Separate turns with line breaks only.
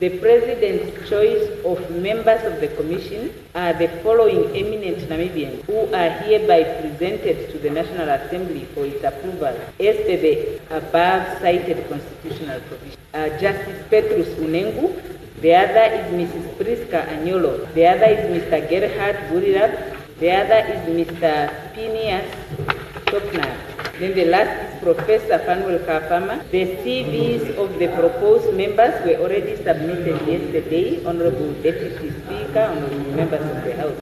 The President's choice of members of the Commission are the following eminent Namibians who are hereby presented to the National Assembly for its approval as per the above cited constitutional provision. Uh, Justice Petrus Unengu, the other is Mrs. Priska Anyolo, the other is Mr. Gerhard Burirab, the other is Mr. Phineas Topnar. Then the last Professor Fanuel Kafama. The CVs of the proposed members were already submitted yesterday, Honorable Deputy Speaker, Honorable members of the House.